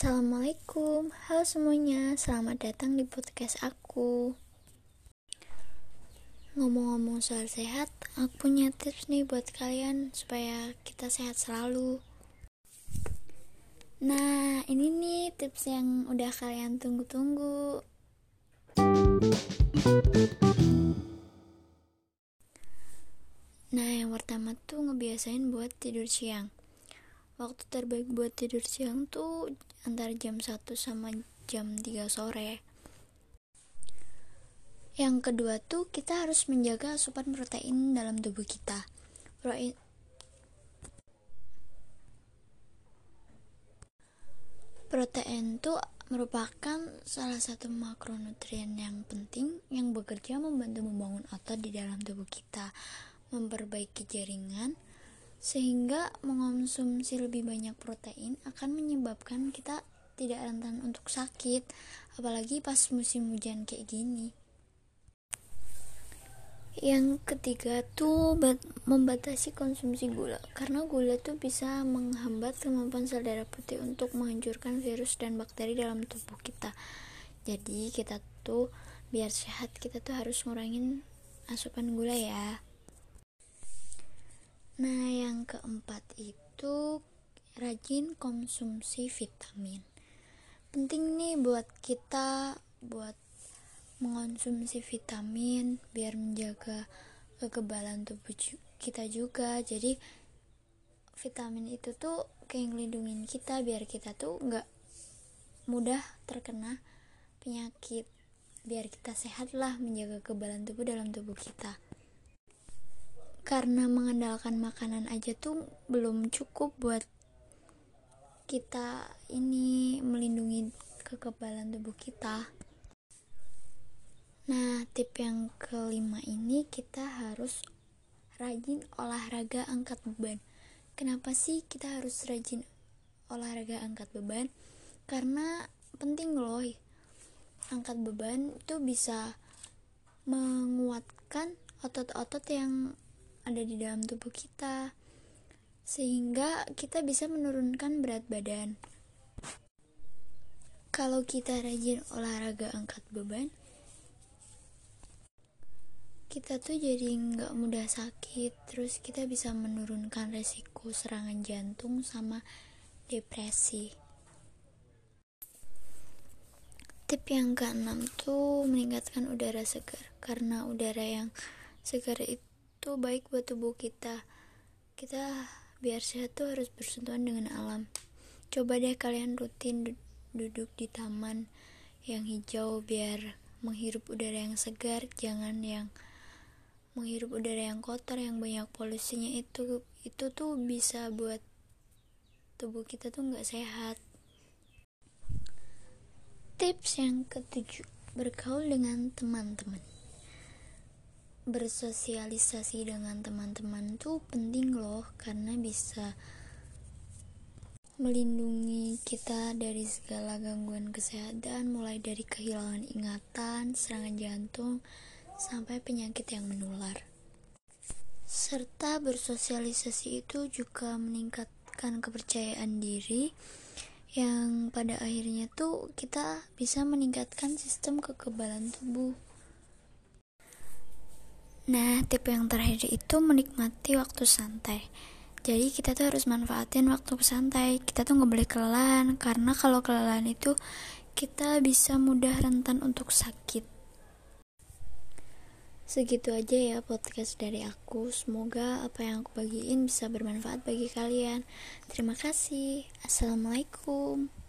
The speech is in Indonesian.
Assalamualaikum, halo semuanya, selamat datang di podcast aku. Ngomong-ngomong soal sehat, aku punya tips nih buat kalian supaya kita sehat selalu. Nah, ini nih tips yang udah kalian tunggu-tunggu. Nah, yang pertama tuh ngebiasain buat tidur siang waktu terbaik buat tidur siang tuh antara jam 1 sama jam 3 sore. Yang kedua tuh kita harus menjaga asupan protein dalam tubuh kita. Protein protein tuh merupakan salah satu makronutrien yang penting yang bekerja membantu membangun otot di dalam tubuh kita memperbaiki jaringan sehingga mengonsumsi lebih banyak protein akan menyebabkan kita tidak rentan untuk sakit apalagi pas musim hujan kayak gini. Yang ketiga tuh membatasi konsumsi gula karena gula tuh bisa menghambat kemampuan sel darah putih untuk menghancurkan virus dan bakteri dalam tubuh kita. Jadi kita tuh biar sehat kita tuh harus ngurangin asupan gula ya Nah, yang keempat itu rajin konsumsi vitamin. Penting nih buat kita buat mengonsumsi vitamin biar menjaga kekebalan tubuh kita juga. Jadi vitamin itu tuh kayak ngelindungin kita biar kita tuh nggak mudah terkena penyakit biar kita sehat lah menjaga kekebalan tubuh dalam tubuh kita karena mengandalkan makanan aja tuh belum cukup buat kita ini melindungi kekebalan tubuh kita. Nah, tip yang kelima ini kita harus rajin olahraga angkat beban. Kenapa sih kita harus rajin olahraga angkat beban? Karena penting loh. Angkat beban itu bisa menguatkan otot-otot yang ada di dalam tubuh kita sehingga kita bisa menurunkan berat badan. Kalau kita rajin olahraga angkat beban kita tuh jadi nggak mudah sakit. Terus kita bisa menurunkan resiko serangan jantung sama depresi. Tip yang keenam tuh meningkatkan udara segar. Karena udara yang segar itu itu baik buat tubuh kita. Kita biar sehat tuh harus bersentuhan dengan alam. Coba deh kalian rutin duduk di taman yang hijau biar menghirup udara yang segar jangan yang menghirup udara yang kotor yang banyak polusinya itu itu tuh bisa buat tubuh kita tuh nggak sehat. Tips yang ketujuh bergaul dengan teman-teman bersosialisasi dengan teman-teman tuh penting loh karena bisa melindungi kita dari segala gangguan kesehatan mulai dari kehilangan ingatan, serangan jantung, sampai penyakit yang menular. Serta bersosialisasi itu juga meningkatkan kepercayaan diri yang pada akhirnya tuh kita bisa meningkatkan sistem kekebalan tubuh. Nah, tipe yang terakhir itu menikmati waktu santai. Jadi kita tuh harus manfaatin waktu santai. Kita tuh nggak boleh kelelahan karena kalau kelelahan itu kita bisa mudah rentan untuk sakit. Segitu aja ya podcast dari aku. Semoga apa yang aku bagiin bisa bermanfaat bagi kalian. Terima kasih. Assalamualaikum.